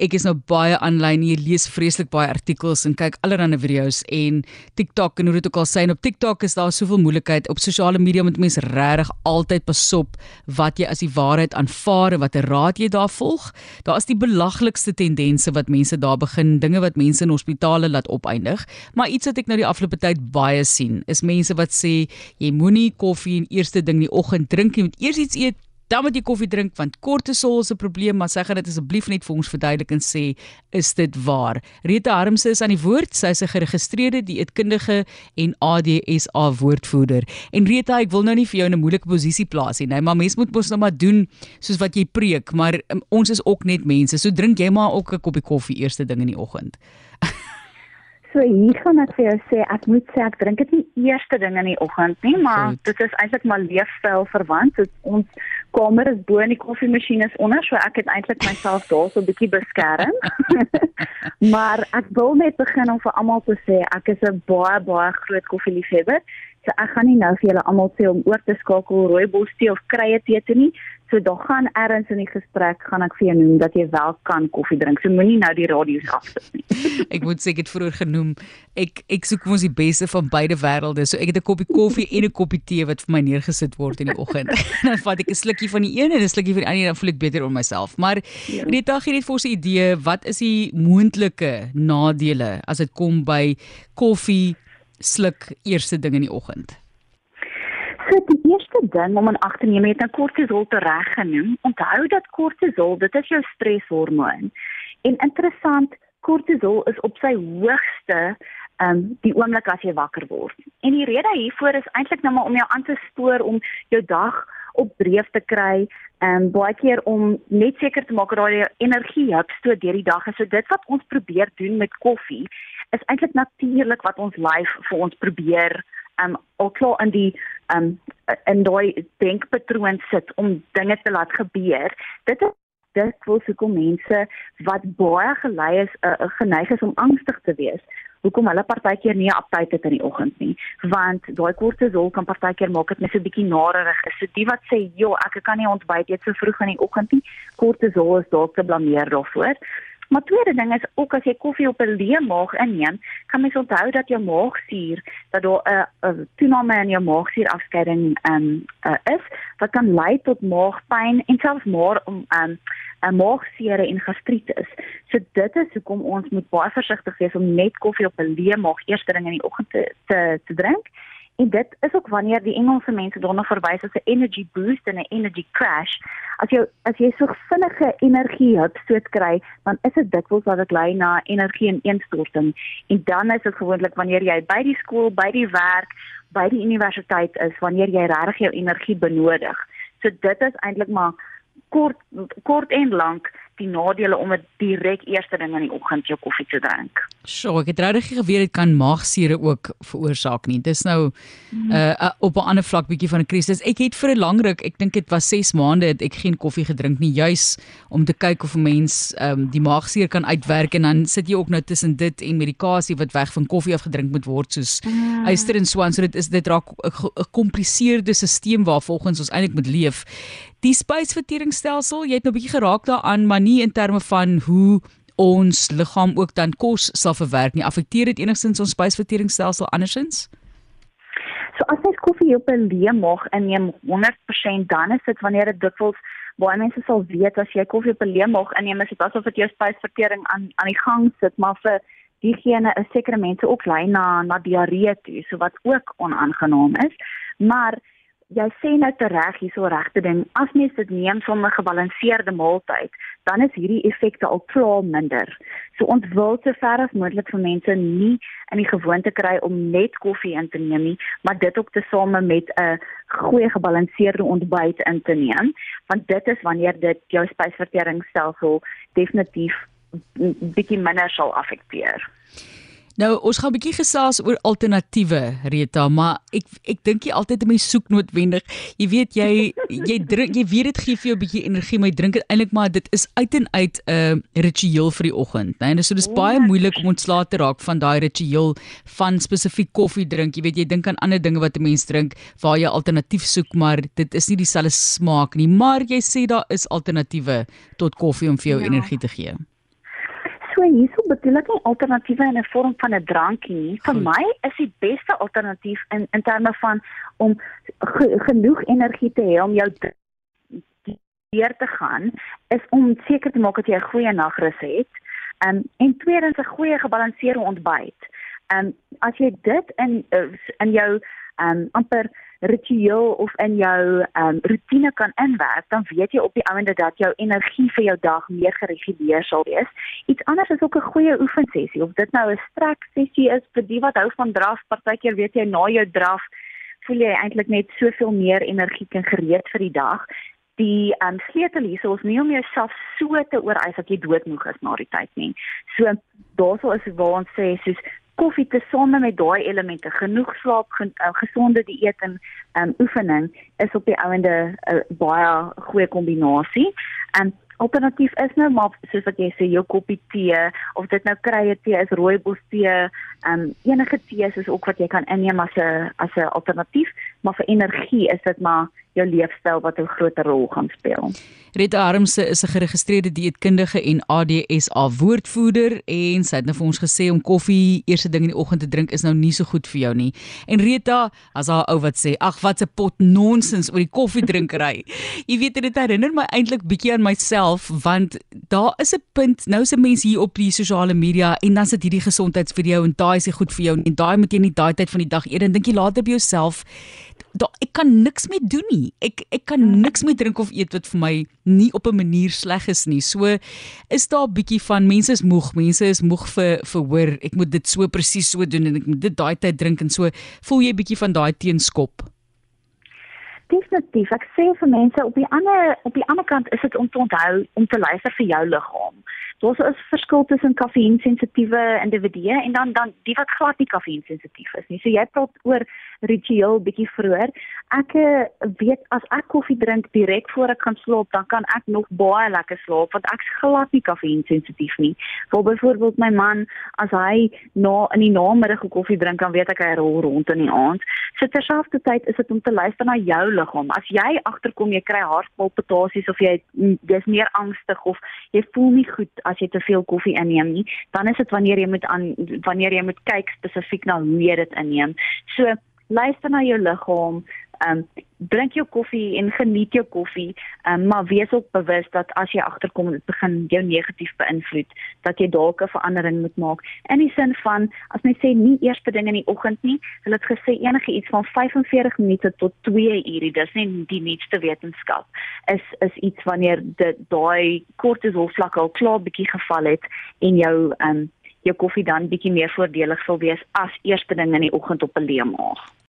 ek is nou baie aanlyn hier lees vreeslik baie artikels en kyk allerlei video's en TikTok en hoe dit ook al sê en op TikTok is daar soveel moeilikheid. Op sosiale media moet mense regtig altyd pasop wat jy as die waarheid aanvaar en watter raad jy daar volg. Daar is die belaglikste tendense wat mense daar begin dinge wat mense in hospitale laat opeindig. Maar iets wat ek nou die afgelope tyd baie sien is mense wat sê jy moenie koffie in eerste ding die oggend drink jy moet eers iets eet dan moet jy koffie drink want kortisol is 'n probleem, maar sy gaan dit asseblief net vir ons verduidelik en sê, is dit waar? Rita Harmse is aan die woord. Sy is 'n geregistreerde dieetkundige en ADSA woordvoerder. En Rita, ek wil nou nie vir jou in 'n moeilike posisie plaas nie, nee, maar mens moet mos nou maar doen soos wat jy preek, maar um, ons is ook net mense. So drink jy maar ook 'n koppie koffie eerste ding in die oggend. So hier gaan ek vir jou sê ek moet sê ek drink dit nie eerste ding in die oggend nie, maar Goed. dit is eintlik maar leefstyl verwant. So ons kamer is bo in die koffiemasjien is onder, so ek het eintlik myself daar so 'n bietjie beskerm. maar ek wil net begin om vir almal te sê ek is 'n baie baie groot koffieliefhebber. So ek gaan nie nou vir julle almal sê om oor te skakel rooibos tee of krye tee te nie. So daar gaan erns in die gesprek gaan ek vir jou noem dat jy wel kan koffie drink. So moenie nou die radio's afsit nie. ek moet sê ek het vroeër genoem ek ek soek mos die beste van beide wêrelde. So ek het 'n koppie koffie en 'n koppie tee wat vir my neergesit word in die oggend. dan vat ek 'n slukkie van die een en 'n slukkie van die ander en dan voel ek beter oor myself. Maar ja. Rita gee net vir ons 'n idee, wat is die moontlike nadele as dit kom by koffie sluk eerste ding in die oggend? So die eerste ding om aan ag te neem, het nou kortisol te reg genoem. Onthou dat kortisol, dit is jou streshormoon. En interessant, kortisol is op sy hoogste um die oomblik as jy wakker word. En die rede hiervoor is eintlik nou maar om jou aan te spoor om jou dag op dreef te kry um, baie keer om net seker te maak dat jy energie so deur die dag. En so dit wat ons probeer doen met koffie is eintlik natuurlik wat ons lyf vir ons probeer um al klaar in die um in daai denkpatroon sit om dinge te laat gebeur. Dit is dit wil se kom mense wat baie gelei is uh, geneig is om angstig te wees. Hoekom hulle partykeer nie aptyt het in die oggend nie, want daai kortisol kan partykeer maak dit net so 'n bietjie narerig. So die wat sê, "Jo, ek kan nie ontbyt eet so vroeg in die oggend nie." Kortisol is dalk te blameer daarvoor. Maar tweede ding is ook as jy koffie op 'n leë maag inneem, kan mens onthou dat jou maagsuur dat daar 'n toename in jou maagsuur afskeiding um, uh, is wat kan lei tot maagpyn en selfs maar om um, 'n maagseer en gastritis. So dit is hoekom ons moet baie versigtig wees om net koffie op 'n leë maag eerste ding in die oggend te te, te drink. En dit is ook wanneer die Engelse mense daarna verwys as 'n energy boost en 'n energy crash. As jy as jy so vinnige energie het soet kry, dan is dit dikwels dat dit lei na energie ineenstorting. En dan is dit gewoonlik wanneer jy by die skool, by die werk, by die universiteit is wanneer jy regtig jou energie benodig. So dit is eintlik maar kort kort en lank die nadele om dit direk eerste ding in die oggend jou koffie te drink. Sjoe, ek het regtig geweet dit kan maagsure ook veroorsaak nie. Dis nou mm. uh, uh op 'n ander vlak bietjie van 'n krisis. Ek het vir 'n lang ruk, ek dink dit was 6 maande het ek geen koffie gedrink nie, juis om te kyk of 'n mens um die maagsuur kan uitwerk en dan sit jy ook nou tussen dit en medikasie wat weg van koffie af gedrink moet word soos mm. yster en swans. So dit is dit raak 'n gecompliseerde stelsel waar volgens ons eintlik moet leef. Die spysverteringsstelsel, jy het nou 'n bietjie geraak daaraan, maar nie in terme van hoe ons liggaam ook dan kos sal verwerk nie. Affekteer dit enigstens ons spysverteringsstelsel andersins? So as jy koffie op 'n leë maag inneem 100% dan is dit wanneer dit dikwels baie mense sal weet as jy koffie op 'n leë maag inneem is dit asof dit jou spysvertering aan aan die gang sit, maar vir diegene is sekere mense ook lei na na diarree toe, so wat ook onaangenaam is. Maar jy sê nou reg hierso regte ding. As mens dit neem som 'n gebalanseerde maaltyd, dan is hierdie effekte al klaar minder. So ons wil so ver as moontlik vir mense nie in die gewoonte kry om net koffie in te neem nie, maar dit ook tesame met 'n goeie gebalanseerde ontbyt in te neem, want dit is wanneer dit jou spysverteringsstelsel definitief bietjie minder sal affekteer. Nou ons gaan 'n bietjie gesels oor alternatiewe Rita, maar ek ek dink jy altyd mense soek noodwendig. Jy weet jy jy drink jy weet dit gee vir jou 'n bietjie energie, maar jy drink dit eintlik maar dit is uit en uit 'n uh, ritueel vir die oggend, né? Nee? So dis baie moeilik om ontslae te raak van daai ritueel van spesifiek koffie drink. Jy weet jy dink aan ander dinge wat 'n mens drink waar jy alternatief soek, maar dit is nie dieselfde smaak nie. Maar jy sê daar is alternatiewe tot koffie om vir jou ja. energie te gee. So hierso bedoel ek nie alternatiewe in 'n vorm van 'n drankie nie. Vir Goed. my is die beste alternatief in in terme van om ge, genoeg energie te hê om jou weer te gaan is om seker te maak dat jy 'n goeie nagrus het. Um, en tweedens 'n goeie gebalanseerde ontbyt. Ehm um, as jy dit in in jou ehm um, amper ritueel of in jou ehm um, rotine kan inwerk, dan weet jy op die ouende dat jou energie vir jou dag meer gereguleer sal wees. Iets anders is ook 'n goeie oefensessie of dit nou 'n strek sessie is vir die wat hou van draf, partykeer weet jy na jou draf voel jy eintlik net soveel meer energiek en gereed vir die dag. Die ehm um, sleutel hier is nie om jouself so te ooreis dat jy doodmoeg is na die tyd nie. So daaroor is waar ons sê soos koffie te sonde met daai elemente, genoeg slaap, gen, uh, gesonde dieet en um, oefening is op die ouende 'n uh, baie goeie kombinasie. En alternatief is nou maar soos wat jy sê jou koppie tee of dit nou krye tee is, rooibos tee, um, enige tee is ook wat jy kan inneem as 'n as 'n alternatief, maar vir energie is dit maar jou leefstyl wat 'n groot rol gaan speel. Rita Armse is 'n geregistreerde dieetkundige en ADSA woordvoerder en sy het nou vir ons gesê om koffie eerste ding in die oggend te drink is nou nie so goed vir jou nie. En Rita, as haar ou wat sê, ag wat 'n pot nonsens oor die koffiedrinkery. Jy weet dit herinner my eintlik bietjie aan myself want daar is 'n punt, nou is 'n mens hier op die sosiale media en dan sit hierdie gesondheidsvideo en daai is nie goed vir jou en daai moet jy nie daai tyd van die dag eet en dink jy later by jouself daar ek kan niks mee doen nie. Ek ek kan niks mee drink of eet wat vir my nie op 'n manier sleg is nie. So is daar 'n bietjie van mense is moeg, mense is moeg vir vir hoor ek moet dit so presies so doen en ek moet dit daai tyd drink en so voel jy bietjie van daai teenskop. Definitief. Ek sê vir mense op die ander op die ander kant is dit om te onthou om te luister vir jou liggaam. Daar's 'n verskil tussen kafeïnsensitiewe individue en dan dan die wat glad nie kafeïnsensitief is nie. So jy praat oor ritueel bietjie vroeër. Ek eh, weet as ek koffie drink direk voor ek gaan slaap, dan kan ek nog baie lekker slaap want ek glad nie kafeïnsensitief nie. Vir byvoorbeeld my man, as hy na in die namiddag koffie drink, dan weet ek hy rol rond in die aand. So terselfdertyd is dit om te luister na jou liggaam. As jy agterkom jy kry hartpalpitasies of jy jy's meer angstig of jy voel nie goed as jy te veel koffie inneem nie, dan is dit wanneer jy moet aan wanneer jy moet kyk spesifiek na hoe jy dit inneem. So luister na jou liggaam, um, drink jou koffie en geniet jou koffie, um, maar wees ook bewus dat as jy agterkom dit begin jou negatief beïnvloed, dat jy dalk 'n verandering moet maak. In die sin van as mens sê nie eerste ding in die oggend nie, hulle het gesê enige iets van 45 minute tot 2 ure, dis nie die nuutste wetenskap. Is is iets wanneer dit daai kortisol vlakke al klaar bietjie geval het en jou um, jou koffie dan bietjie meer voordelig sal wees as eerste ding in die oggend op 'n leemaag.